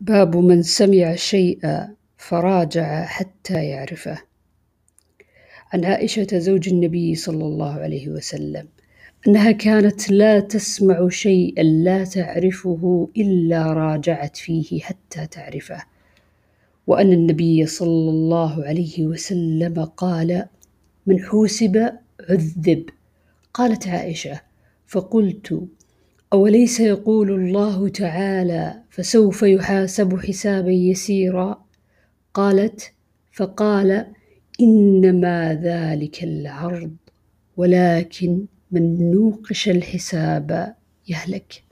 باب من سمع شيئا فراجع حتى يعرفه. عن عائشة زوج النبي صلى الله عليه وسلم أنها كانت لا تسمع شيئا لا تعرفه إلا راجعت فيه حتى تعرفه وأن النبي صلى الله عليه وسلم قال من حوسب عذب قالت عائشة فقلت أوليس يقول الله تعالى فسوف يحاسب حسابا يسيرا؟ قالت فقال إنما ذلك العرض ولكن من نوقش الحساب يهلك.